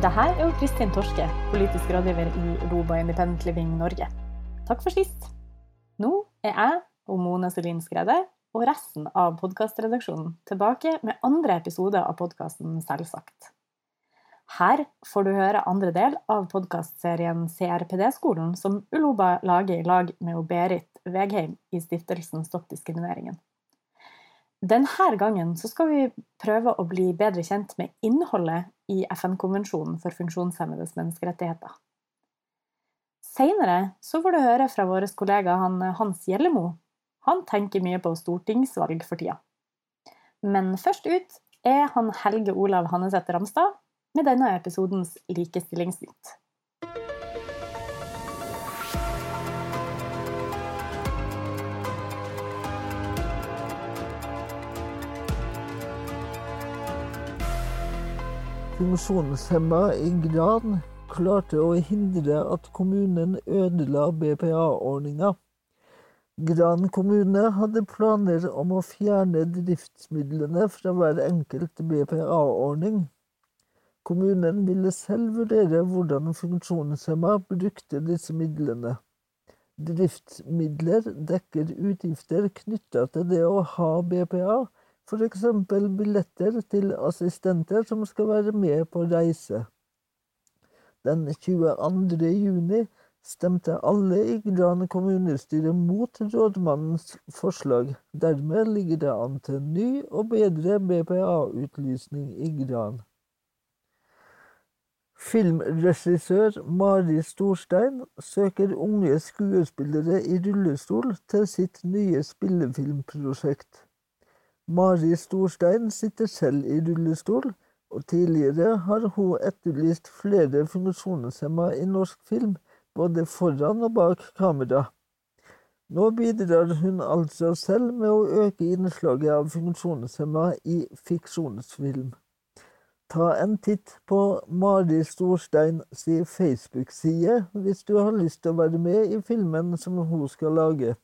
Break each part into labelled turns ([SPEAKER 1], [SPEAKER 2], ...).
[SPEAKER 1] Dette er jo Kristin Torske, politisk rådgiver i Roba Independent Living Norge. Takk for sist. Nå er jeg og Mone Selin Skredde og resten av podkastredaksjonen tilbake med andre episode av podkasten Selvsagt. Her får du høre andre del av podkastserien CRPD-skolen, som Uloba lager i lag med Berit Vegheim i stiftelsen Stopp diskrimineringen. Denne gangen skal vi prøve å bli bedre kjent med innholdet i FN-konvensjonen for funksjonshemmedes menneskerettigheter. Senere får du høre fra vår kollega Hans Gjellemo. Han tenker mye på stortingsvalg for tida. Men først ut er han Helge Olav Hanneseth Ramstad med denne episodens likestillingsnytt.
[SPEAKER 2] Funksjonshemma i Gran klarte å hindre at kommunen ødela BPA-ordninga. Gran kommune hadde planer om å fjerne driftsmidlene fra hver enkelt BPA-ordning. Kommunen ville selv vurdere hvordan funksjonshemma brukte disse midlene. Driftsmidler dekker utgifter knytta til det å ha BPA, f.eks. billetter til assistenter som skal være med på reise. Den 22. juni stemte alle i Gran kommunestyre mot rådmannens forslag. Dermed ligger det an til ny og bedre BPA-utlysning i Gran. Filmregissør Mari Storstein søker unge skuespillere i rullestol til sitt nye spillefilmprosjekt. Mari Storstein sitter selv i rullestol, og tidligere har hun etterlyst flere funksjonshemma i norsk film, både foran og bak kamera. Nå bidrar hun altså selv med å øke innslaget av funksjonshemma i fiksjonsfilm. Ta en titt på Mari Storstein si Facebook-side hvis du har lyst til å være med i filmen som hun skal lage.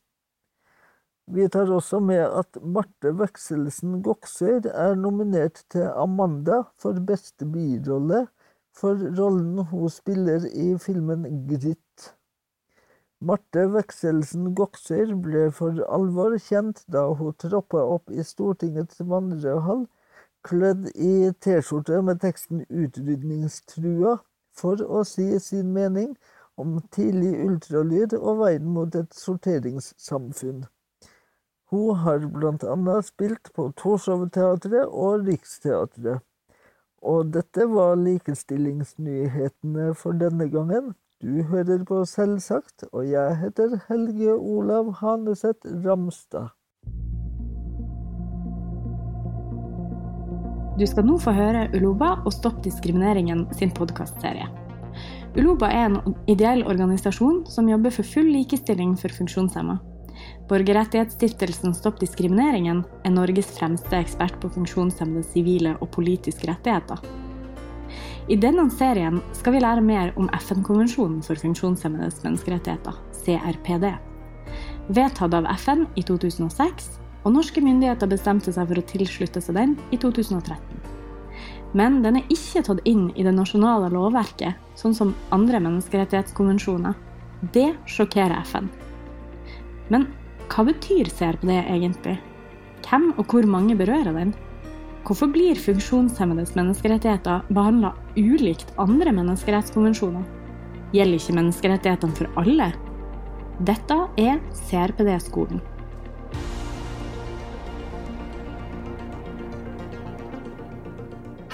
[SPEAKER 2] Vi tar også med at Marte Vekselsen Goksøyr er nominert til Amanda for beste birolle for rollen hun spiller i filmen Gritt. Marte Vekselsen Goksøyr ble for alvor kjent da hun troppa opp i Stortingets vandrehall kledd i T-skjorte med teksten 'Utrydningstrua' for å si sin mening om tidlig ultralyd og veien mot et sorteringssamfunn. Hun har blant annet spilt på Torshov-teatret og Riksteatret. Og dette var likestillingsnyhetene for denne gangen. Du hører på Selvsagt, og jeg heter Helge Olav Haneseth Ramstad.
[SPEAKER 1] Du skal nå få høre Uloba og Stopp diskrimineringen sin podkastserie. Uloba er en ideell organisasjon som jobber for full likestilling for funksjonshemma. Borgerrettighetsstiftelsen Stopp diskrimineringen er Norges fremste ekspert på funksjonshemmedes sivile og politiske rettigheter. I denne serien skal vi lære mer om FN-konvensjonen for funksjonshemmedes menneskerettigheter, CRPD. Vedtatt av FN i 2006 og norske myndigheter bestemte seg for å tilslutte seg den i 2013. Men den er ikke tatt inn i det nasjonale lovverket, sånn som andre menneskerettighetskonvensjoner. Det sjokkerer FN. Men hva betyr CRPD egentlig? Hvem og hvor mange berører den? Hvorfor blir funksjonshemmedes menneskerettigheter behandla ulikt andre menneskerettskonvensjoner? Gjelder ikke menneskerettighetene for alle? Dette er CRPD-skolen.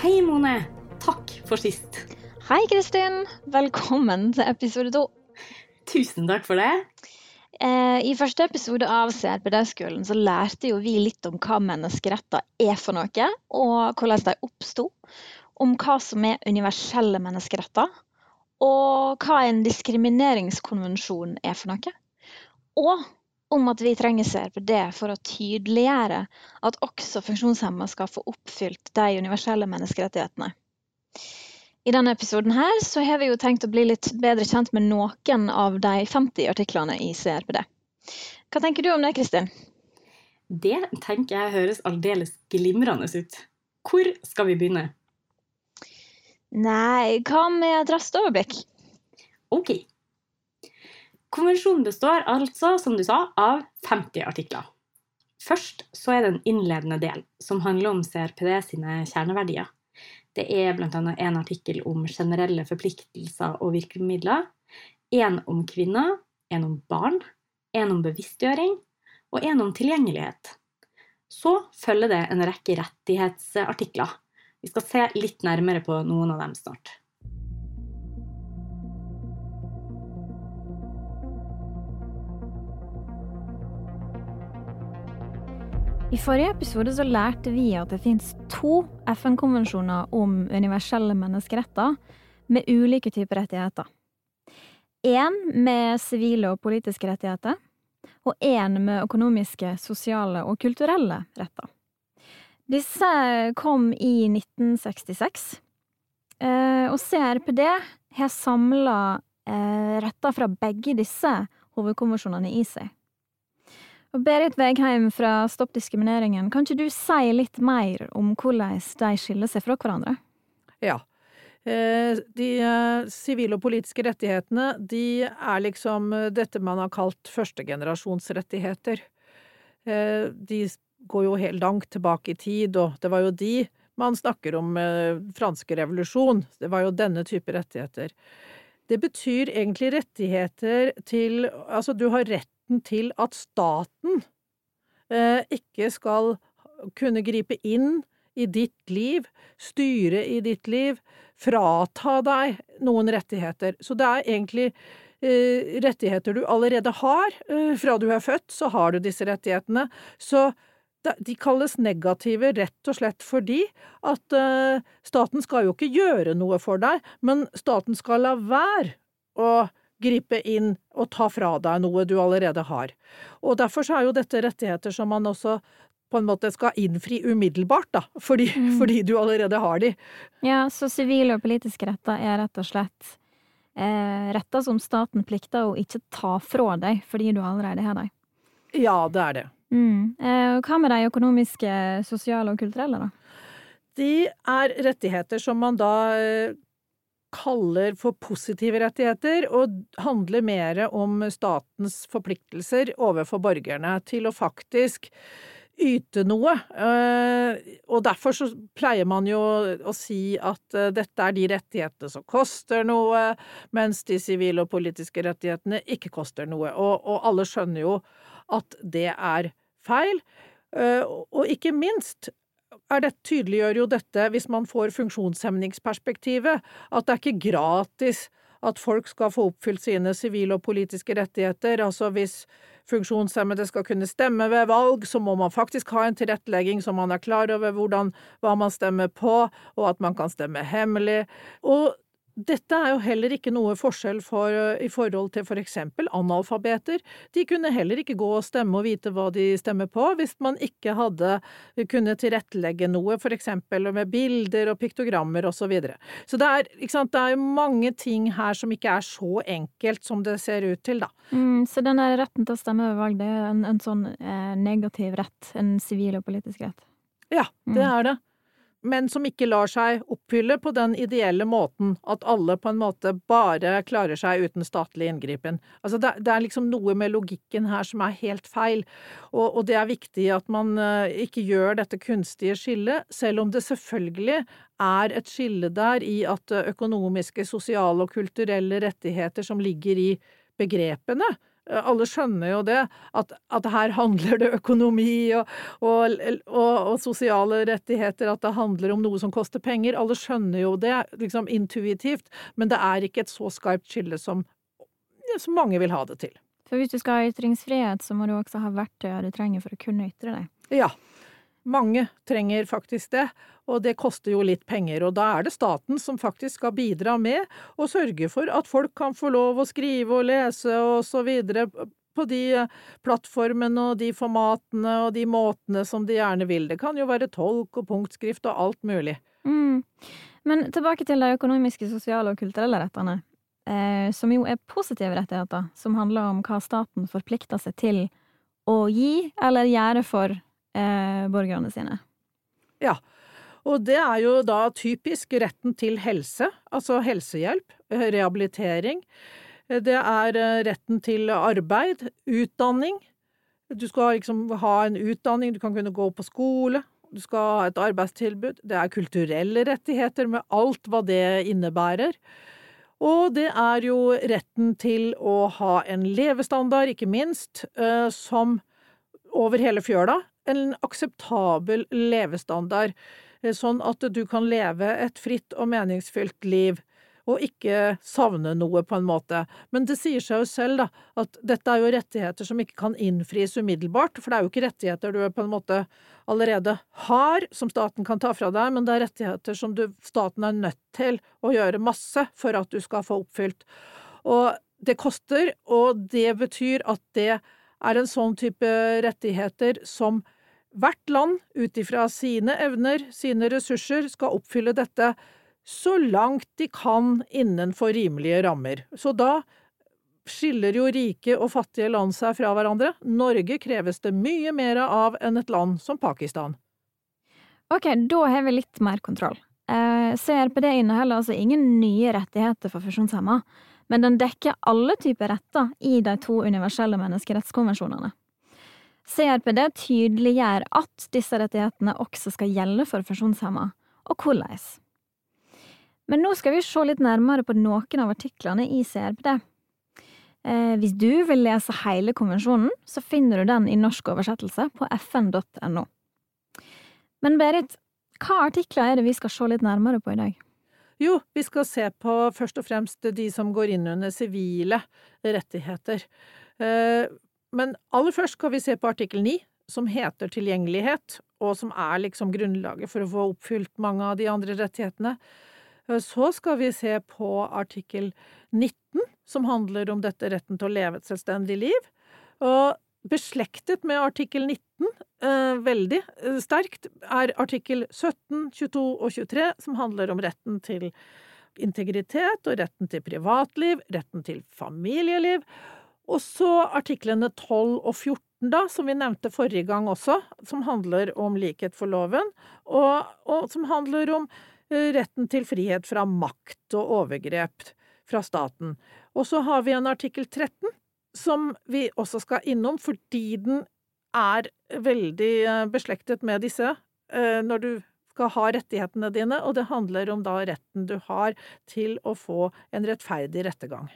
[SPEAKER 1] Hei, Mone. Takk for sist.
[SPEAKER 3] Hei, Kristin. Velkommen til episode to.
[SPEAKER 1] Tusen takk for det.
[SPEAKER 3] Eh, I første episode av CRPD-skolen så lærte jo vi litt om hva menneskeretter er for noe, og hvordan de oppsto. Om hva som er universelle menneskeretter, og hva en diskrimineringskonvensjon er for noe. Og om at vi trenger CRPD for å tydeliggjøre at også funksjonshemma skal få oppfylt de universelle menneskerettighetene. I denne episoden her så har vi jo tenkt å bli litt bedre kjent med noen av de 50 artiklene i CRPD. Hva tenker du om det, Kristin?
[SPEAKER 1] Det tenker jeg høres aldeles glimrende ut. Hvor skal vi begynne?
[SPEAKER 3] Nei, hva med et raskt overblikk?
[SPEAKER 1] Ok. Konvensjonen består altså, som du sa, av 50 artikler. Først så er det en innledende del som handler om CRPD sine kjerneverdier. Det er bl.a. en artikkel om generelle forpliktelser og virkemidler, en om kvinner, en om barn, en om bevisstgjøring og en om tilgjengelighet. Så følger det en rekke rettighetsartikler. Vi skal se litt nærmere på noen av dem snart.
[SPEAKER 3] I forrige episode så lærte vi at det fins to FN-konvensjoner om universelle menneskeretter med ulike typer rettigheter. Én med sivile og politiske rettigheter, og én med økonomiske, sosiale og kulturelle retter. Disse kom i 1966, eh, og CRPD har samla eh, retter fra begge disse hovedkonvensjonene i seg. Berit Vegheim fra Stopp diskrimineringen, kan ikke du si litt mer om hvordan de skiller seg fra hverandre?
[SPEAKER 4] Ja. Eh, de eh, sivile og politiske rettighetene, de er liksom eh, dette man har kalt førstegenerasjonsrettigheter. De går jo helt langt tilbake i tid, og det var jo de man snakker om franske revolusjon. Det var jo denne type rettigheter. Det betyr egentlig rettigheter til Altså, du har rett retten til at staten eh, ikke skal kunne gripe inn i ditt liv, styre i ditt liv, frata deg noen rettigheter. Så det er egentlig eh, rettigheter du allerede har. Eh, fra du er født, så har du disse rettighetene. Så de kalles negative rett og slett fordi at staten skal jo ikke gjøre noe for deg, men staten skal la være å gripe inn og ta fra deg noe du allerede har. Og derfor så er jo dette rettigheter som man også på en måte skal innfri umiddelbart, da, fordi, mm. fordi du allerede har de.
[SPEAKER 3] Ja, så sivile og politiske retter er rett og slett eh, retter som staten plikter å ikke ta fra deg fordi du allerede har dem.
[SPEAKER 4] Ja, det er det.
[SPEAKER 3] Mm. Eh, hva med de økonomiske, sosiale og kulturelle, da?
[SPEAKER 4] De er rettigheter som man da eh, kaller for positive rettigheter, og handler mer om statens forpliktelser overfor borgerne til å faktisk yte noe. Eh, og derfor så pleier man jo å si at eh, dette er de rettighetene som koster noe, mens de sivile og politiske rettighetene ikke koster noe. Og, og alle skjønner jo at det er feil. Eh, og ikke minst det, tydeliggjør jo dette, hvis man får funksjonshemningsperspektivet, at det er ikke gratis at folk skal få oppfylt sine sivile og politiske rettigheter. Altså hvis funksjonshemmede skal kunne stemme ved valg, så må man faktisk ha en tilrettelegging så man er klar over hvordan, hva man stemmer på, og at man kan stemme hemmelig. Og dette er jo heller ikke noe forskjell for, i forhold til for eksempel analfabeter. De kunne heller ikke gå og stemme og vite hva de stemmer på, hvis man ikke hadde kunnet tilrettelegge noe, for eksempel med bilder og piktogrammer og så videre. Så det er, sant, det er mange ting her som ikke er så enkelt som det ser ut til, da.
[SPEAKER 3] Mm, så den der retten til å stemme ved valg, det er en, en sånn eh, negativ rett, en sivil og politisk rett?
[SPEAKER 4] Ja, det mm. er det men som ikke lar seg oppfylle på den ideelle måten at alle på en måte bare klarer seg uten statlig inngripen. Altså det, det er liksom noe med logikken her som er helt feil, og, og det er viktig at man uh, ikke gjør dette kunstige skillet, selv om det selvfølgelig er et skille der i at økonomiske, sosiale og kulturelle rettigheter som ligger i begrepene, Eh, alle skjønner jo det, at, at her handler det økonomi og, og, og, og, sosiale rettigheter, at det handler om noe som koster penger. Alle skjønner jo det, liksom intuitivt, men det er ikke et så skarpt skille som, som mange vil ha det til.
[SPEAKER 3] For hvis du skal ha ytringsfrihet, så må du også ha verktøyene du trenger for å kunne ytre deg.
[SPEAKER 4] Ja, mange trenger faktisk det, og det koster jo litt penger, og da er det staten som faktisk skal bidra med å sørge for at folk kan få lov å skrive og lese og så videre på de eh, plattformene og de formatene og de måtene som de gjerne vil. Det kan jo være tolk og punktskrift og alt mulig.
[SPEAKER 3] Mm. Men tilbake til de økonomiske, sosiale og kulturelle rettene, eh, som jo er positive rettigheter, som handler om hva staten forplikter seg til å gi eller gjøre for eh, borgerne sine.
[SPEAKER 4] Ja, Og det er jo da typisk retten til helse, altså helsehjelp, eh, rehabilitering. Eh, det er eh, retten til arbeid, utdanning. Du skal liksom ha en utdanning, du kan kunne gå på skole, du skal ha et arbeidstilbud. Det er kulturelle rettigheter med alt hva det innebærer. Og det er jo retten til å ha en levestandard, ikke minst, som over hele fjøla. En akseptabel levestandard. Eh, sånn at du kan leve et fritt og meningsfylt liv, og ikke savne noe, på en måte. Men det sier seg jo selv, da, at dette er jo rettigheter som ikke kan innfris umiddelbart, for det er jo ikke rettigheter du på en måte allerede har, som staten kan ta fra deg, men det er rettigheter som du, staten er nødt til å gjøre masse for at du skal få oppfylt. Og det koster, og det betyr at det er en sånn type rettigheter som Hvert land, ut ifra sine evner, sine ressurser, skal oppfylle dette så langt de kan innenfor rimelige rammer. Så da skiller jo rike og fattige land seg fra hverandre. Norge kreves det mye mer av enn et land som Pakistan.
[SPEAKER 3] Ok, da har vi litt mer kontroll. Eh, CRPD inneholder altså ingen nye rettigheter for funksjonshemma, men den dekker alle typer retter i de to universelle menneskerettskonvensjonene. CRPD tydeliggjør at disse rettighetene også skal gjelde for funksjonshemma, og hvordan. Men nå skal vi se litt nærmere på noen av artiklene i CRPD. Eh, hvis du vil lese hele konvensjonen, så finner du den i norsk oversettelse på fn.no. Men Berit, hva artikler er det vi skal se litt nærmere på i dag?
[SPEAKER 4] Jo, vi skal se på først og fremst de som går inn under sivile rettigheter. Eh, men aller først skal vi se på artikkel 9, som heter tilgjengelighet, og som er liksom grunnlaget for å få oppfylt mange av de andre rettighetene. Eh, så skal vi se på artikkel 19, som handler om dette retten til å leve et selvstendig liv. Og beslektet med artikkel 19, eh, veldig eh, sterkt, er artikkel 17, 22 og 23, som handler om retten til integritet og retten til privatliv, retten til familieliv, og så artiklene 12 og 14, da, som vi nevnte forrige gang også, som handler om likhet for loven, og, og som handler om uh, retten til frihet fra makt og overgrep fra staten. Og så har vi en artikkel 13, som vi også skal innom, fordi den er veldig uh, beslektet med disse uh, når du skal ha rettighetene dine, og det handler om da retten du har til å få en rettferdig rettergang.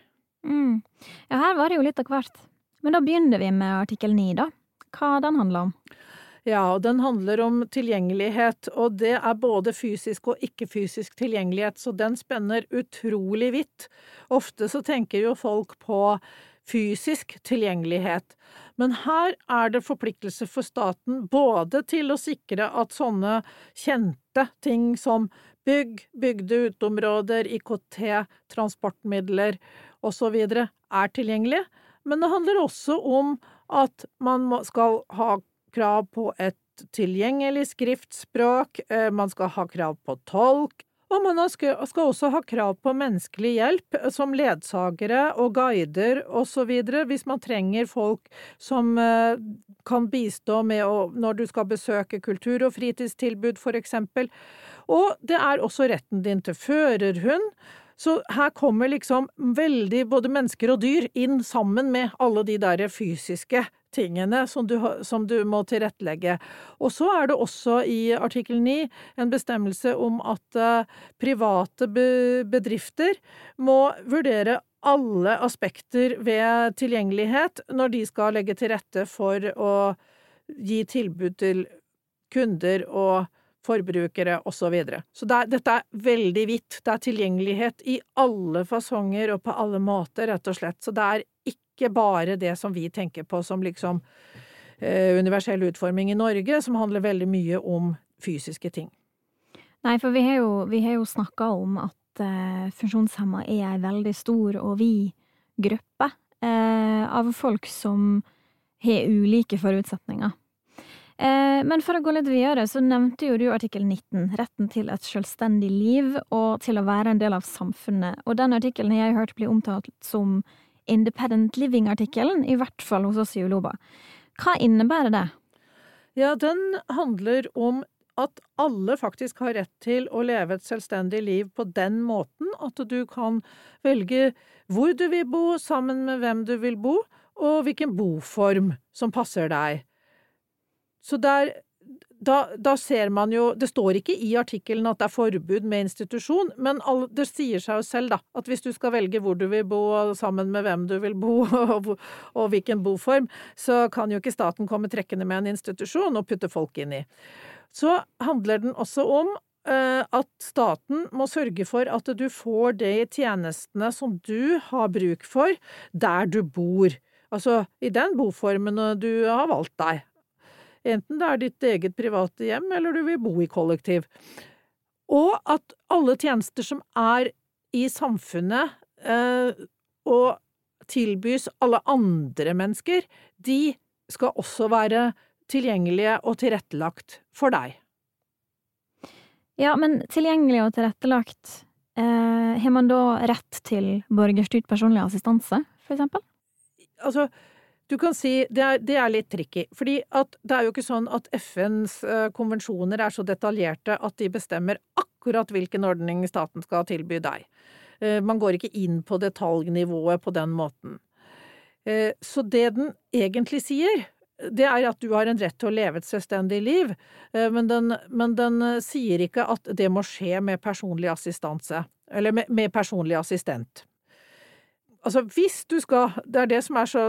[SPEAKER 3] Mm. Ja, her var det jo litt av hvert. Men da begynner vi med artikkel 9, da. Hva den handler om?
[SPEAKER 4] Ja, og den handler om tilgjengelighet, og det er både fysisk og ikke-fysisk tilgjengelighet, så den spenner utrolig vidt. Ofte så tenker jo folk på fysisk tilgjengelighet, men her er det forpliktelse for staten både til å sikre at sånne kjente ting som bygg, bygde uteområder, IKT, transportmidler osv. er tilgjengelige, men det handler også om at man skal ha krav på et tilgjengelig skriftspråk, eh, man skal ha krav på tolk, og man skal også ha krav på menneskelig hjelp, eh, som ledsagere og guider osv., hvis man trenger folk som eh, kan bistå med å, når du skal besøke kultur- og fritidstilbud, for eksempel. Og det er også retten din til førerhund, så her kommer liksom veldig både mennesker og dyr inn sammen med alle de der fysiske tingene som du, som du må tilrettelegge. Og så er det også i artikkel 9 en bestemmelse om at uh, private bedrifter må vurdere alle aspekter ved tilgjengelighet når de skal legge til rette for å gi tilbud til kunder og forbrukere osv. Så, videre. så det er, dette er veldig vidt. Det er tilgjengelighet i alle fasonger og på alle måter, rett og slett. Så det er ikke bare det som vi tenker på som liksom eh, universell utforming i Norge, som handler veldig mye om fysiske ting.
[SPEAKER 3] Nei, for vi har jo, vi jo snakka om at eh, funksjonshemma er ei veldig stor og vid gruppe eh, av folk som har ulike forutsetninger. Eh, men for å gå litt videre, så nevnte jo du artikkel 19, retten til et selvstendig liv og til å være en del av samfunnet, og den artikkelen har jeg hørt bli omtalt som Independent Living-artikkelen, i hvert fall hos oss i Uloba. Hva innebærer det?
[SPEAKER 4] Ja, den handler om at alle faktisk har rett til å leve et selvstendig liv på den måten at du kan velge hvor du vil bo, sammen med hvem du vil bo, og hvilken boform som passer deg. Så der, da, da, ser man jo Det står ikke i artikkelen at det er forbud med institusjon, men all, det sier seg jo selv, da, at hvis du skal velge hvor du vil bo, sammen med hvem du vil bo, og, og hvilken boform, så kan jo ikke staten komme trekkende med en institusjon og putte folk inn i. Så handler den også om eh, at staten må sørge for at du får de tjenestene som du har bruk for, der du bor. Altså i den boformen du har valgt deg. Enten det er ditt eget private hjem, eller du vil bo i kollektiv. Og at alle tjenester som er i samfunnet, eh, og tilbys alle andre mennesker, de skal også være tilgjengelige og tilrettelagt for deg.
[SPEAKER 3] Ja, men tilgjengelig og tilrettelagt, eh, har man da rett til borgerstyrt personlig assistanse, for eksempel?
[SPEAKER 4] Altså, du kan si det er, det er, litt tricky, fordi det er jo ikke sånn at FNs uh, konvensjoner er så detaljerte at de bestemmer akkurat hvilken ordning staten skal tilby deg. Uh, man går ikke inn på detaljnivået på den måten. Uh, så det den egentlig sier, det er at du har en rett til å leve et selvstendig liv, men den, men den sier ikke at det må skje med personlig assistanse, eller med, med personlig assistent. Altså hvis du skal Det er det som er så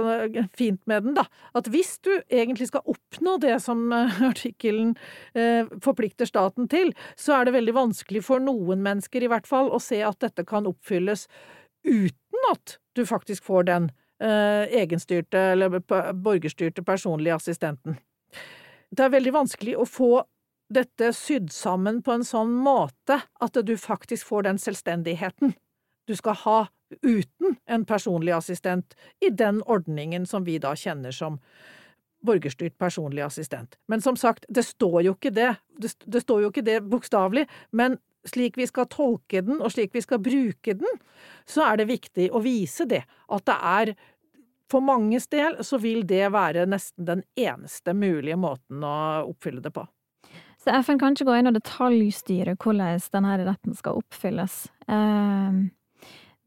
[SPEAKER 4] fint med den, da. At hvis du egentlig skal oppnå det som eh, artikkelen eh, forplikter staten til, så er det veldig vanskelig for noen mennesker i hvert fall å se at dette kan oppfylles uten at du faktisk får den eh, egenstyrte eller borgerstyrte personlige assistenten. Det er veldig vanskelig å få dette sydd sammen på en sånn måte at du faktisk får den selvstendigheten du skal ha uten en personlig assistent i den ordningen som vi da kjenner som borgerstyrt personlig assistent. Men som sagt, det står jo ikke det, det, står jo ikke det bokstavelig, men slik vi skal tolke den, og slik vi skal bruke den, så er det viktig å vise det, at det er for manges del så vil det være nesten den eneste mulige måten å oppfylle det på.
[SPEAKER 3] Så FN kan ikke gå inn og detaljstyre hvordan denne retten skal oppfylles. Eh,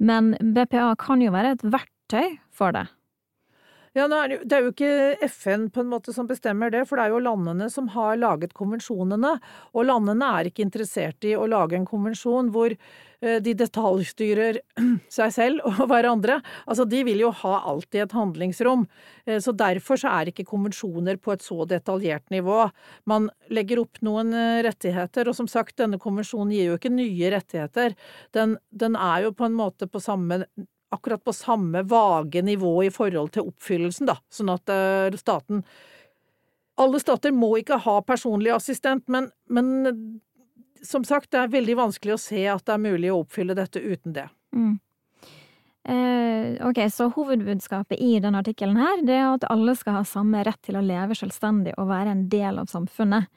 [SPEAKER 3] men BPA kan jo være et verktøy for det.
[SPEAKER 4] Ja, Det er jo ikke FN på en måte som bestemmer det, for det er jo landene som har laget konvensjonene. Og landene er ikke interessert i å lage en konvensjon hvor eh, de detaljstyrer seg selv og hverandre. Altså, De vil jo ha alltid et handlingsrom. Eh, så Derfor så er ikke konvensjoner på et så detaljert nivå. Man legger opp noen eh, rettigheter, og som sagt, denne konvensjonen gir jo ikke nye rettigheter. Den, den er jo på en måte på samme akkurat på samme vage nivå i forhold til oppfyllelsen, da, sånn at uh, staten Alle stater må ikke ha personlig assistent, men, men, som sagt, det er veldig vanskelig å se at det er mulig å oppfylle dette uten det. Mm.
[SPEAKER 3] Eh, ok, så hovedbudskapet i denne artikkelen er at alle skal ha samme rett til å leve selvstendig og være en del av samfunnet.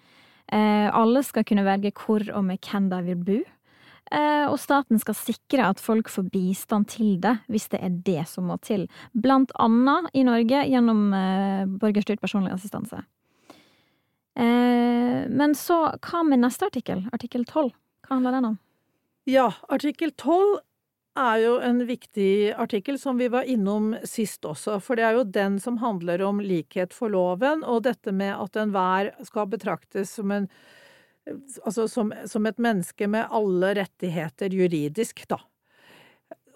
[SPEAKER 3] Eh, alle skal kunne velge hvor og med hvem de vil bo. Eh, og staten skal sikre at folk får bistand til det, hvis det er det som må til. Blant annet i Norge gjennom eh, borgerstyrt personlig assistanse. Eh, men så, hva med neste artikkel, artikkel 12? Hva handler den om?
[SPEAKER 4] Ja, artikkel 12 er jo en viktig artikkel som vi var innom sist også, for det er jo den som handler om likhet for loven, og dette med at enhver skal betraktes som en altså som, som, et menneske med alle rettigheter juridisk, da.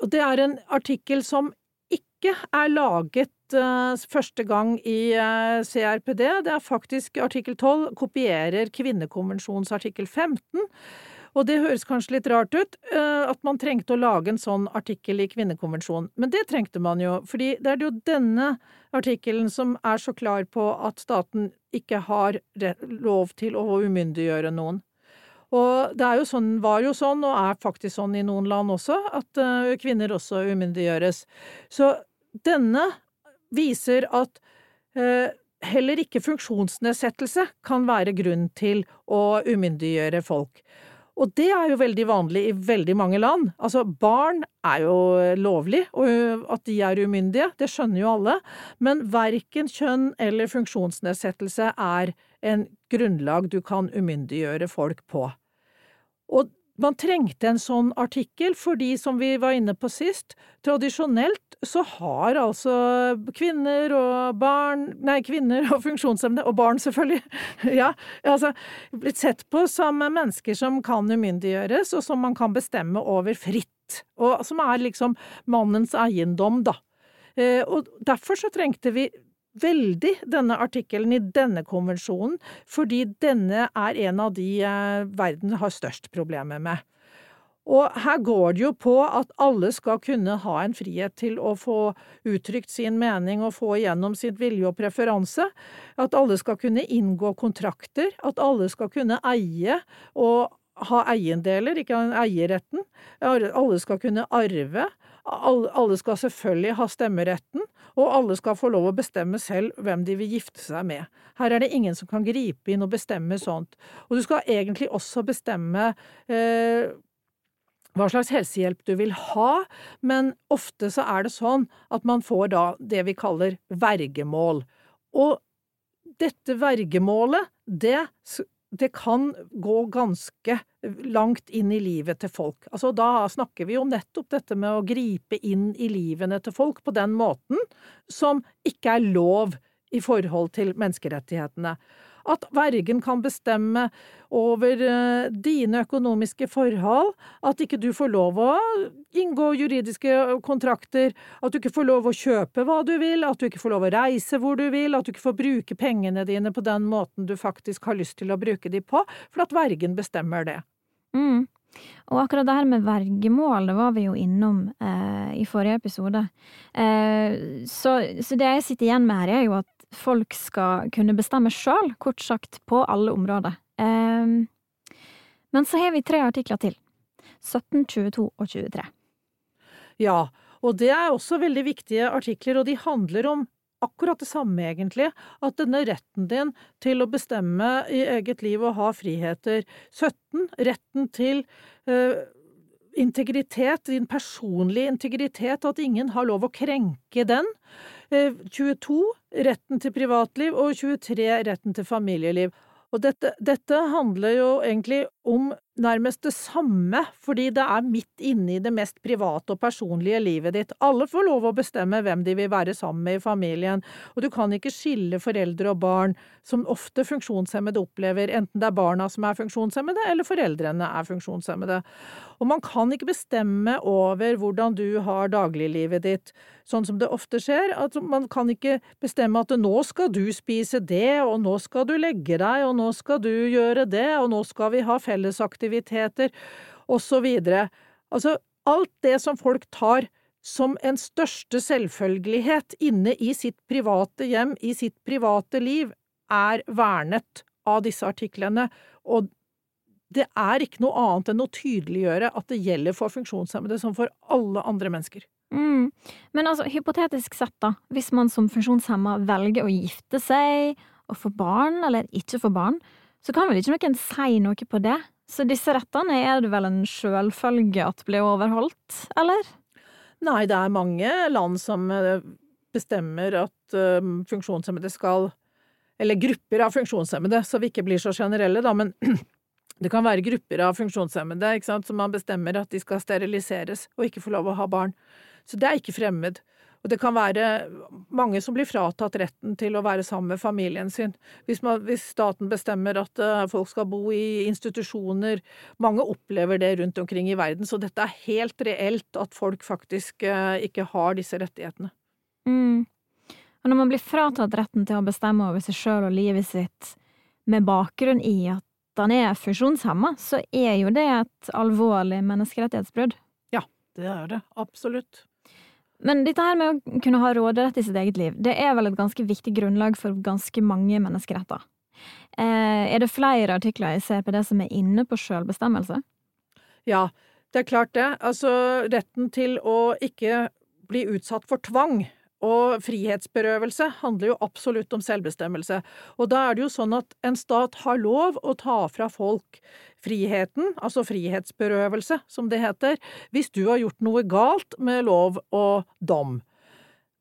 [SPEAKER 4] Og det er en artikkel som ikke er laget uh, første gang i eh, CRPD, det er faktisk artikkel 12 kopierer kvinnekonvensjons artikkel 15, og det høres kanskje litt rart ut, uh, at man trengte å lage en sånn artikkel i kvinnekonvensjonen, men det trengte man jo, fordi det er jo denne artikkelen som er så klar på at staten ikke har lov til å umyndiggjøre noen. Og det jo sånn, var jo sånn, og er faktisk sånn i noen land også, at uh, kvinner også umyndiggjøres. Så denne viser at uh, heller ikke funksjonsnedsettelse kan være grunn til å umyndiggjøre folk. Og det er jo veldig vanlig i veldig mange land. Altså, barn er jo lovlig, og at de er umyndige, det skjønner jo alle, men verken kjønn eller funksjonsnedsettelse er en grunnlag du kan umyndiggjøre folk på. Og man trengte en sånn artikkel fordi, som vi var inne på sist, tradisjonelt så har altså kvinner og barn Nei, kvinner og funksjonshemmede, og barn selvfølgelig, ja, altså blitt sett på som mennesker som kan umyndiggjøres, og som man kan bestemme over fritt, og som er liksom mannens eiendom, da. Eh, og derfor så trengte vi veldig denne artikkelen i denne konvensjonen, fordi denne er en av de eh, verden har størst problemer med. Og her går det jo på at alle skal kunne ha en frihet til å få uttrykt sin mening og få igjennom sitt vilje og preferanse, at alle skal kunne inngå kontrakter, at alle skal kunne eie og ha eiendeler, ikke eierretten, alle skal kunne arve, alle skal selvfølgelig ha stemmeretten, og alle skal få lov å bestemme selv hvem de vil gifte seg med. Her er det ingen som kan gripe inn og bestemme sånt. Og du skal egentlig også bestemme eh, hva slags helsehjelp du vil ha, men ofte så er det sånn at man får da det vi kaller vergemål. Og dette vergemålet, det det kan gå ganske langt inn i livet til folk. Altså, da snakker vi om nettopp dette med å gripe inn i livene til folk på den måten som ikke er lov i forhold til menneskerettighetene at vergen kan bestemme over eh, dine økonomiske forhold, at ikke du får lov å inngå juridiske kontrakter, at du ikke får lov å kjøpe hva du vil, at du ikke får lov å reise hvor du vil, at du ikke får bruke pengene dine på den måten du faktisk har lyst til å bruke de på, for at vergen bestemmer det.
[SPEAKER 3] Mm. Og akkurat det her med vergemål, det var vi jo innom eh, i forrige episode. Eh, så, så, det jeg sitter igjen med her, er jo at folk skal kunne bestemme sjøl, kort sagt, på alle områder. Um, men så har vi tre artikler til. 17, 22 og 23.
[SPEAKER 4] Ja, og det er også veldig viktige artikler, og de handler om akkurat det samme, egentlig, at denne retten din til å bestemme i eget liv og ha friheter 17. Retten til uh, integritet, din personlige integritet, at ingen har lov å krenke den. 22 eh, retten til privatliv og 23 retten til familieliv. Og dette, dette handler jo egentlig om nærmest det samme, fordi det er midt inne i det mest private og personlige livet ditt. Alle får lov å bestemme hvem de vil være sammen med i familien, og du kan ikke skille foreldre og barn, som ofte funksjonshemmede opplever, enten det er barna som er funksjonshemmede, eller foreldrene er funksjonshemmede. Og man kan ikke bestemme over hvordan du har dagliglivet ditt, sånn som det ofte skjer. At man kan ikke bestemme at nå skal du spise det, og nå skal du legge deg, og nå skal du gjøre det, og nå skal vi ha fellesaktiviteter aktiviteter osv. Altså, alt det som folk tar som en største selvfølgelighet inne i sitt private hjem, i sitt private liv, er vernet av disse artiklene, og det er ikke noe annet enn å tydeliggjøre at det gjelder for funksjonshemmede som for alle andre mennesker.
[SPEAKER 3] Mm. Men altså, hypotetisk sett, da, hvis man som funksjonshemma velger å gifte seg og få barn, eller ikke få barn, så kan vel ikke noen si noe på det? Så disse rettene er det vel en sjølfølge at blir overholdt, eller?
[SPEAKER 4] Nei, det er mange land som eh, bestemmer at uh, funksjonshemmede skal Eller grupper av funksjonshemmede, så vi ikke blir så generelle, da, men det kan være grupper av funksjonshemmede ikke sant, som man bestemmer at de skal steriliseres og ikke få lov å ha barn. Så det er ikke fremmed. Og det kan være mange som blir fratatt retten til å være sammen med familien sin. Hvis, man, hvis staten bestemmer at uh, folk skal bo i institusjoner Mange opplever det rundt omkring i verden, så dette er helt reelt at folk faktisk uh, ikke har disse rettighetene.
[SPEAKER 3] Mm. Og når man blir fratatt retten til å bestemme over seg sjøl og livet sitt med bakgrunn i at han er funksjonshemma, så er jo det et alvorlig menneskerettighetsbrudd.
[SPEAKER 4] Ja, det er det. Absolutt.
[SPEAKER 3] Men dette her med å kunne ha råderett i sitt eget liv, det er vel et ganske viktig grunnlag for ganske mange menneskeretter. Eh, er det flere artikler jeg ser på det som er inne på sjølbestemmelse?
[SPEAKER 4] Ja, det er klart det. Altså, retten til å ikke bli utsatt for tvang og frihetsberøvelse handler jo absolutt om selvbestemmelse, og da er det jo sånn at en stat har lov å ta fra folk friheten, altså frihetsberøvelse, som det heter, hvis du har gjort noe galt med lov og dom.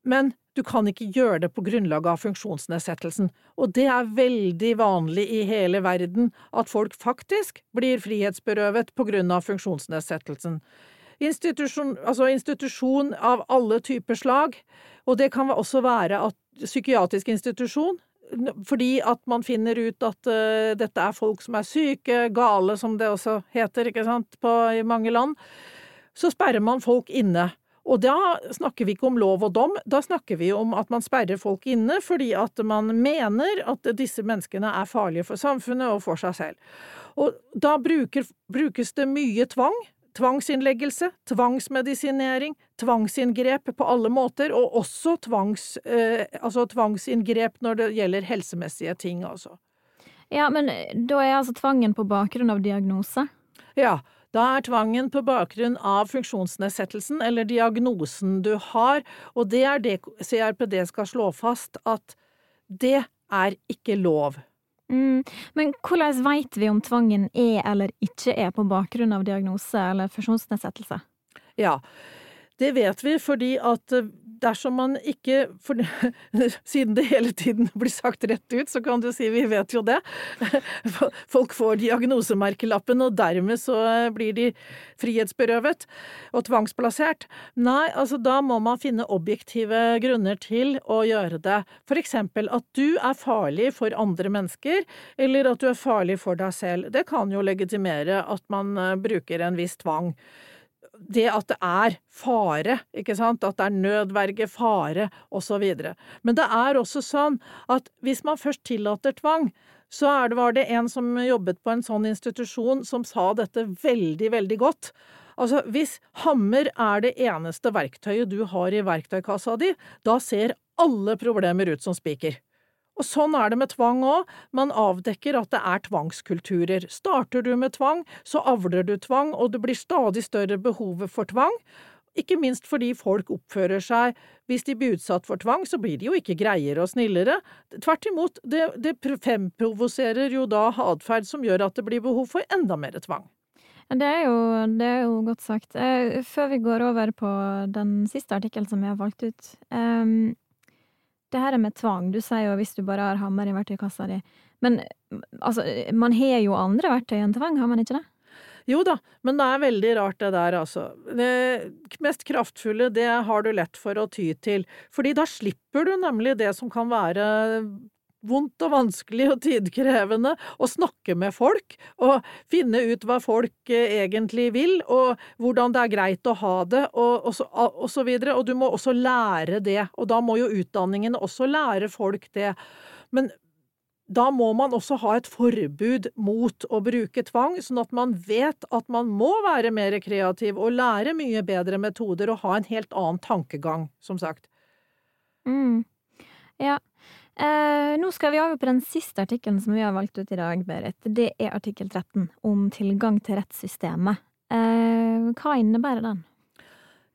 [SPEAKER 4] Men Du kan ikke gjøre det på grunnlag av funksjonsnedsettelsen, og det er veldig vanlig i hele verden at folk faktisk blir frihetsberøvet på grunn av funksjonsnedsettelsen. Institusjon, altså institusjon av alle typer slag, og det kan også være at psykiatrisk institusjon, fordi at man finner ut at uh, dette er folk som er syke, gale som det også heter, ikke sant, på, i mange land, så sperrer man folk inne. Og da snakker vi ikke om lov og dom, da snakker vi om at man sperrer folk inne fordi at man mener at disse menneskene er farlige for samfunnet og for seg selv. Og da bruker, brukes det mye tvang, tvangsinnleggelse, tvangsmedisinering, tvangsinngrep på alle måter, og også tvangs, eh, altså tvangsinngrep når det gjelder helsemessige ting, altså.
[SPEAKER 3] Ja, men da er altså tvangen på bakgrunn av diagnose?
[SPEAKER 4] Ja, da er tvangen på bakgrunn av funksjonsnedsettelsen eller diagnosen du har, og det er det CRPD skal slå fast at det er ikke lov.
[SPEAKER 3] Mm. Men hvordan vet vi om tvangen er eller ikke er på bakgrunn av diagnose eller funksjonsnedsettelse?
[SPEAKER 4] Ja, det vet vi fordi at eh, dersom man ikke for, Siden det hele tiden blir sagt rett ut, så kan du si vi vet jo det. Folk får diagnosemerkelappen, og dermed så eh, blir de frihetsberøvet og tvangsplassert. Nei, altså da må man finne objektive grunner til å gjøre det. For eksempel at du er farlig for andre mennesker, eller at du er farlig for deg selv. Det kan jo legitimere at man eh, bruker en viss tvang det at det er fare, ikke sant, at det er nødverge, fare, osv. Men det er også sånn at hvis man først tillater tvang, så det, var det en som jobbet på en sånn institusjon som sa dette veldig, veldig godt. Altså, hvis hammer er det eneste verktøyet du har i verktøykassa di, da ser alle problemer ut som spiker. Og sånn er det med tvang òg, man avdekker at det er tvangskulturer. Starter du med tvang, så avler du tvang, og det blir stadig større behovet for tvang. Ikke minst fordi folk oppfører seg Hvis de blir utsatt for tvang, så blir de jo ikke greiere og snillere. Tvert imot, det, det fremprovoserer jo da atferd som gjør at det blir behov for enda mer tvang.
[SPEAKER 3] Det er, jo, det er jo godt sagt. Eh, før vi går over på den siste artikkelen som vi har valgt ut. Det her med tvang, du sier jo hvis du bare har hammer i verktøykassa di. Men altså, man har jo andre verktøy enn tvang, har man ikke det?
[SPEAKER 4] Jo da, men det er veldig rart det der, altså. Det mest kraftfulle, det har du lett for å ty til, fordi da slipper du nemlig det som kan være vondt og vanskelig og tidkrevende å snakke med folk og finne ut hva folk eh, egentlig vil, og hvordan det er greit å ha det, og, og, så, og så videre. Og du må også lære det, og da må jo utdanningen også lære folk det. Men da må man også ha et forbud mot å bruke tvang, sånn at man vet at man må være mer kreativ og lære mye bedre metoder og ha en helt annen tankegang, som sagt.
[SPEAKER 3] Mm. Ja, Eh, nå skal vi over på den siste artikkelen som vi har valgt ut i dag, Berit. Det er artikkel 13, om tilgang til rettssystemet. Eh, hva innebærer den?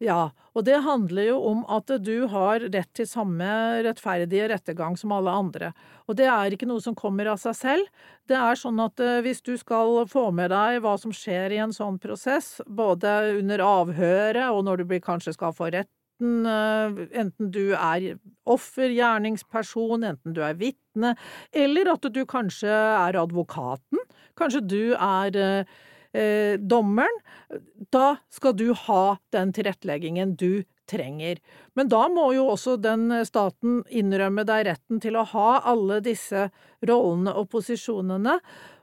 [SPEAKER 4] Ja, og det handler jo om at du har rett til samme rettferdige rettergang som alle andre. Og det er ikke noe som kommer av seg selv. Det er sånn at eh, hvis du skal få med deg hva som skjer i en sånn prosess, både under avhøret og når du kanskje skal få rett enten, eh, enten du er offer, gjerningsperson, enten du er vitne, eller at du kanskje er advokaten, kanskje du er eh, dommeren, da skal du ha den tilretteleggingen du trenger. Men da må jo også den staten innrømme deg retten til å ha alle disse rollene og posisjonene,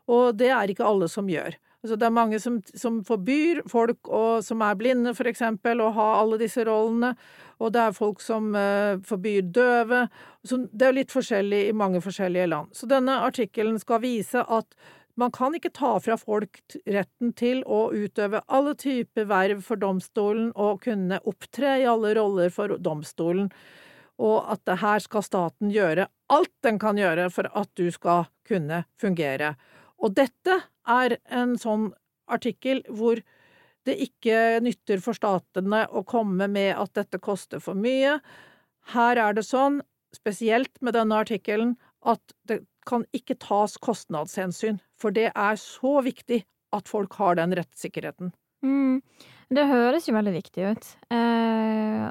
[SPEAKER 4] og det er ikke alle som gjør. Altså, det er mange som, som forbyr folk og, som er blinde, for eksempel, å ha alle disse rollene, og det er folk som uh, forbyr døve. Så det er litt forskjellig i mange forskjellige land. Så denne artikkelen skal vise at man kan ikke ta fra folk retten til å utøve alle typer verv for domstolen og kunne opptre i alle roller for domstolen, og at her skal staten gjøre alt den kan gjøre for at du skal kunne fungere. Og dette er en sånn artikkel hvor det ikke nytter for statene å komme med at dette koster for mye. Her er det sånn, spesielt med denne artikkelen, at det kan ikke tas kostnadshensyn, for det er så viktig at folk har den rettssikkerheten.
[SPEAKER 3] Mm. Det høres jo veldig viktig ut. Eh,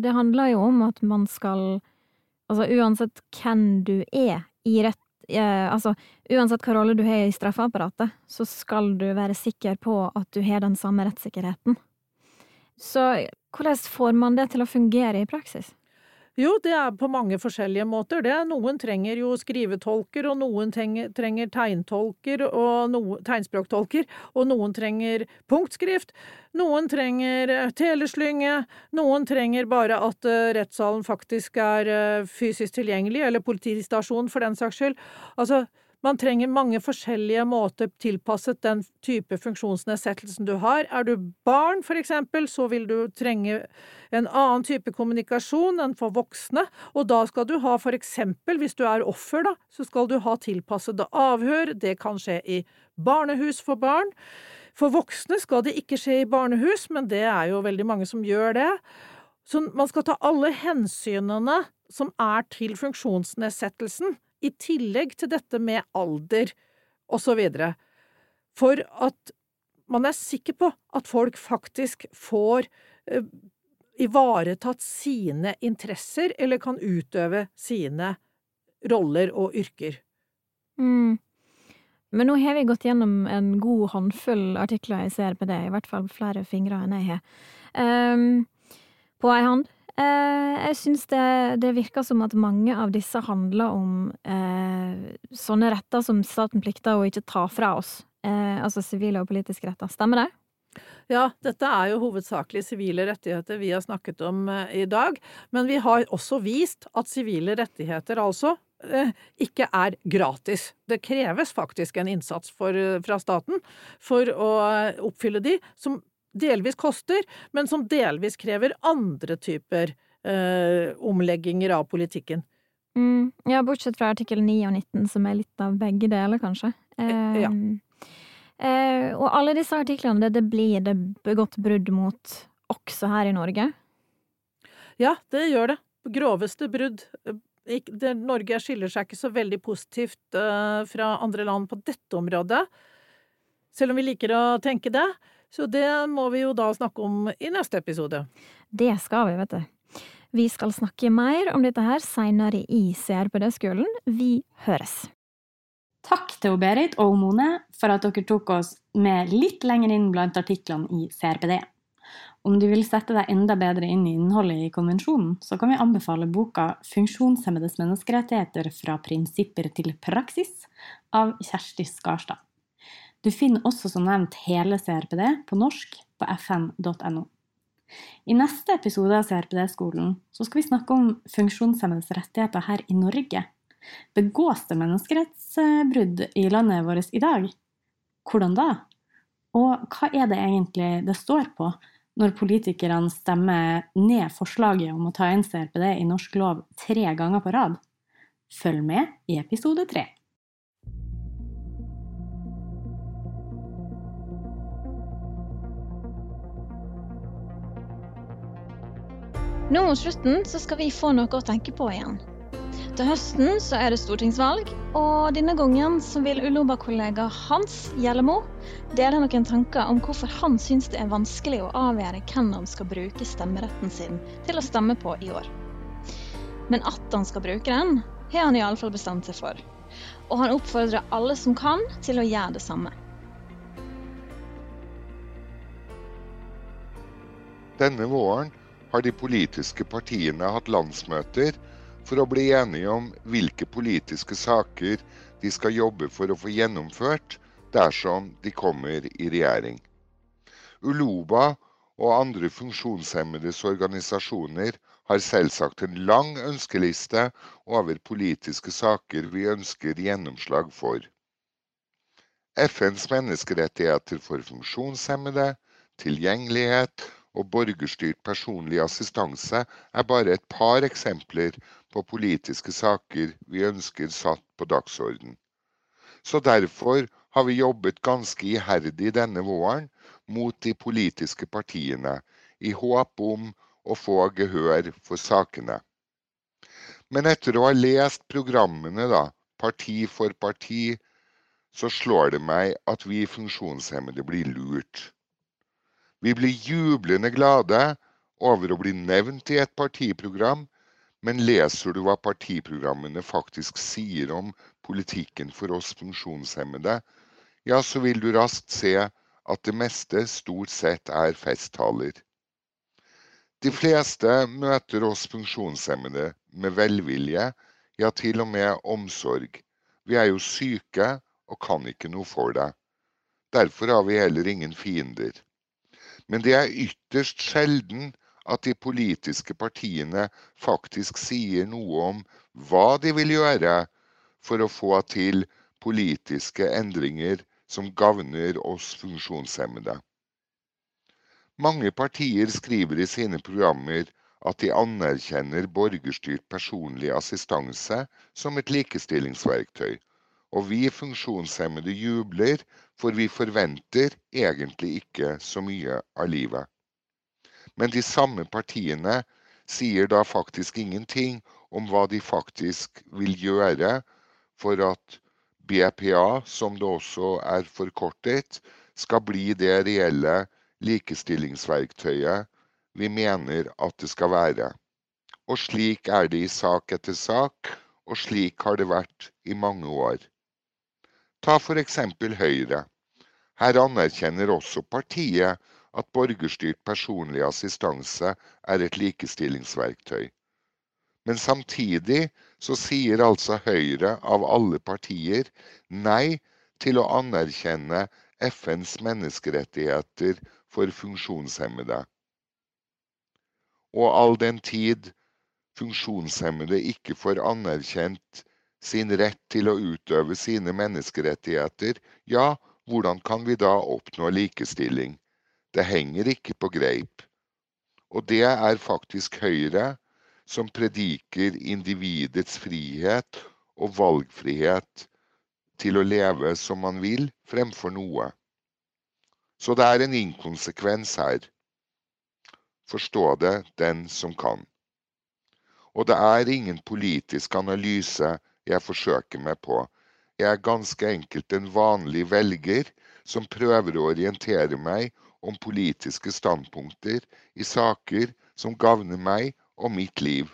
[SPEAKER 3] det handler jo om at man skal Altså uansett hvem du er i rett eh, Altså uansett hva rolle du har i straffeapparatet, så skal du være sikker på at du har den samme rettssikkerheten. Så hvordan får man det til å fungere i praksis?
[SPEAKER 4] Jo, det er på mange forskjellige måter. Det. Noen trenger jo skrivetolker, og noen trenger, tegntolker og no, tegnspråktolker, og noen trenger punktskrift. Noen trenger eh, teleslynge, noen trenger bare at uh, rettssalen faktisk er uh, fysisk tilgjengelig, eller politistasjon for den saks skyld. Altså, man trenger mange forskjellige måter tilpasset den type funksjonsnedsettelsen du har. Er du barn, for eksempel, så vil du trenge en annen type kommunikasjon enn for voksne, og da skal du ha for eksempel, hvis du er offer, da, så skal du ha tilpassede avhør, det kan skje i barnehus for barn. For voksne skal det ikke skje i barnehus, men det er jo veldig mange som gjør det. Så man skal ta alle hensynene som er til funksjonsnedsettelsen i tillegg til dette med alder videre, for at man er sikker på at folk faktisk får eh, ivaretatt sine interesser, eller kan utøve sine roller og yrker.
[SPEAKER 3] Mm. Men nå har vi gått gjennom en god håndfull artikler i CRPD, i hvert fall flere fingre enn jeg har. Um, på ei hånd Eh, jeg syns det, det, virker som at mange av disse handler om eh, sånne retter som staten plikter å ikke ta fra oss. Eh, altså sivile og politiske retter. Stemmer det?
[SPEAKER 4] Ja, dette er jo hovedsakelig sivile rettigheter vi har snakket om eh, i dag. Men vi har også vist at sivile rettigheter altså eh, ikke er gratis. Det kreves faktisk en innsats for, eh, fra staten for å oppfylle de, som delvis koster, men som delvis krever andre typer eh, omlegginger av politikken.
[SPEAKER 3] Mm, ja, bortsett fra artikkel 9 og 19, som er litt av begge deler, kanskje. Eh, ja. eh, og alle disse artiklene, det, det blir det begått brudd mot også her i Norge?
[SPEAKER 4] Ja, det gjør det. Groveste brudd. Norge skiller seg ikke så veldig positivt uh, fra andre land på dette området, selv om vi liker å tenke det. Så det må vi jo da snakke om i neste episode.
[SPEAKER 3] Det skal vi, vet du. Vi skal snakke mer om dette her seinere i CRPD-skolen. Vi høres.
[SPEAKER 1] Takk til Berit og Mone for at dere tok oss med litt lenger inn blant artiklene i CRPD. Om du vil sette deg enda bedre inn i innholdet i konvensjonen, så kan vi anbefale boka 'Funksjonshemmedes menneskerettigheter fra prinsipper til praksis' av Kjersti Skarstad. Du finner også som nevnt hele CRPD på norsk på fn.no. I neste episode av CRPD-skolen skal vi snakke om funksjonshemmedes rettigheter her i Norge. Begås det menneskerettsbrudd i landet vårt i dag? Hvordan da? Og hva er det egentlig det står på når politikerne stemmer ned forslaget om å ta inn CRPD i norsk lov tre ganger på rad? Følg med i episode tre.
[SPEAKER 3] Nå mot slutten så skal vi få noe å tenke på igjen. Til høsten så er det stortingsvalg, og denne gangen så vil Uloba-kollega Hans Gjellemo dele noen tanker om hvorfor han syns det er vanskelig å avgjøre hvem han skal bruke stemmeretten sin til å stemme på i år. Men at han skal bruke den, har han iallfall bestemt seg for. Og han oppfordrer alle som kan, til å gjøre det samme.
[SPEAKER 5] Denne våren har de politiske partiene hatt landsmøter for å bli enige om hvilke politiske saker de skal jobbe for å få gjennomført dersom de kommer i regjering. Uloba og andre funksjonshemmedes organisasjoner har selvsagt en lang ønskeliste over politiske saker vi ønsker gjennomslag for. FNs menneskerettigheter for funksjonshemmede, tilgjengelighet og borgerstyrt personlig assistanse er bare et par eksempler på politiske saker vi ønsker satt på dagsorden. Så derfor har vi jobbet ganske iherdig denne våren mot de politiske partiene, i håp om å få gehør for sakene. Men etter å ha lest programmene, da, parti for parti, så slår det meg at vi funksjonshemmede blir lurt. Vi blir jublende glade over å bli nevnt i et partiprogram, men leser du hva partiprogrammene faktisk sier om politikken for oss funksjonshemmede, ja, så vil du raskt se at det meste stort sett er festtaler. De fleste møter oss funksjonshemmede med velvilje, ja til og med omsorg. Vi er jo syke og kan ikke noe for det. Derfor har vi heller ingen fiender. Men det er ytterst sjelden at de politiske partiene faktisk sier noe om hva de vil gjøre for å få til politiske endringer som gagner oss funksjonshemmede. Mange partier skriver i sine programmer at de anerkjenner borgerstyrt personlig assistanse som et likestillingsverktøy, og vi funksjonshemmede jubler, for vi forventer egentlig ikke så mye av livet. Men de samme partiene sier da faktisk ingenting om hva de faktisk vil gjøre for at BPA, som det også er forkortet, skal bli det reelle likestillingsverktøyet vi mener at det skal være. Og slik er det i sak etter sak, og slik har det vært i mange år. Ta for eksempel Høyre. Her anerkjenner også partiet at borgerstyrt personlig assistanse er et likestillingsverktøy. Men samtidig så sier altså Høyre av alle partier nei til å anerkjenne FNs menneskerettigheter for funksjonshemmede. Og all den tid funksjonshemmede ikke får anerkjent sin rett til å utøve sine menneskerettigheter, ja, hvordan kan vi da oppnå likestilling? Det henger ikke på greip. Og det er faktisk Høyre som prediker individets frihet og valgfrihet til å leve som man vil, fremfor noe. Så det er en inkonsekvens her. Forstå det den som kan. Og det er ingen politisk analyse jeg forsøker meg på. Jeg er ganske enkelt en vanlig velger som prøver å orientere meg om politiske standpunkter i saker som gagner meg og mitt liv.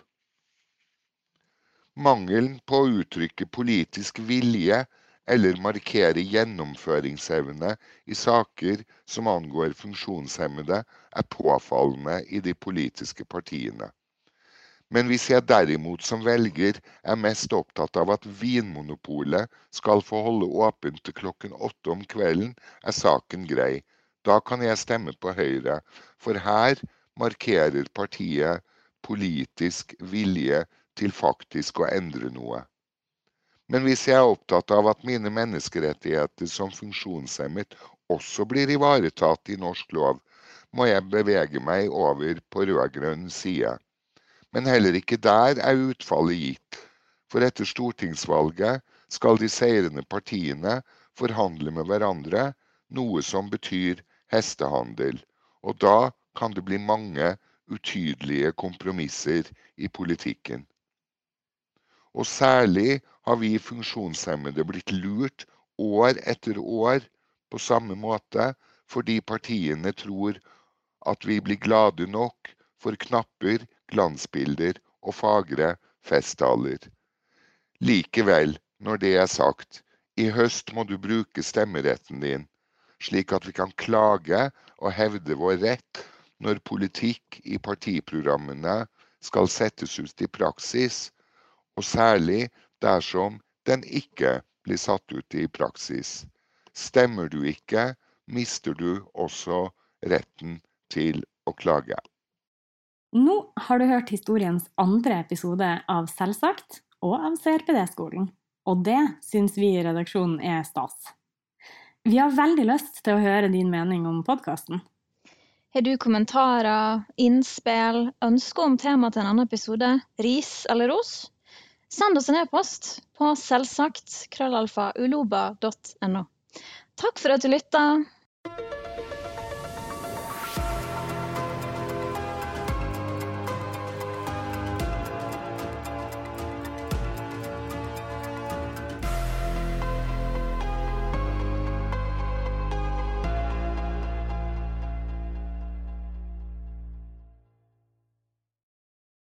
[SPEAKER 5] Mangelen på å uttrykke politisk vilje eller markere gjennomføringsevne i saker som angår funksjonshemmede, er påfallende i de politiske partiene. Men hvis jeg derimot som velger er mest opptatt av at Vinmonopolet skal få holde åpent til klokken åtte om kvelden, er saken grei. Da kan jeg stemme på Høyre, for her markerer partiet politisk vilje til faktisk å endre noe. Men hvis jeg er opptatt av at mine menneskerettigheter som funksjonshemmet også blir ivaretatt i norsk lov, må jeg bevege meg over på rød-grønn side. Men heller ikke der er utfallet gitt, for etter stortingsvalget skal de seirende partiene forhandle med hverandre, noe som betyr hestehandel. Og da kan det bli mange utydelige kompromisser i politikken. Og særlig har vi funksjonshemmede blitt lurt år etter år på samme måte fordi partiene tror at vi blir glade nok for knapper, glansbilder og fagre festtaler. Likevel, når det er sagt, i høst må du bruke stemmeretten din, slik at vi kan klage og hevde vår rett når politikk i partiprogrammene skal settes ut i praksis, og særlig dersom den ikke blir satt ut i praksis. Stemmer du ikke, mister du også retten til å klage.
[SPEAKER 1] Nå har du hørt historiens andre episode av Selvsagt og av CRPD-skolen. Og det syns vi i redaksjonen er stas. Vi har veldig lyst til å høre din mening om podkasten.
[SPEAKER 3] Har du kommentarer, innspill, ønsker om tema til en annen episode, ris eller ros? Send oss en e-post på selvsagt krøllalfa uloba.no. Takk for at du lytta.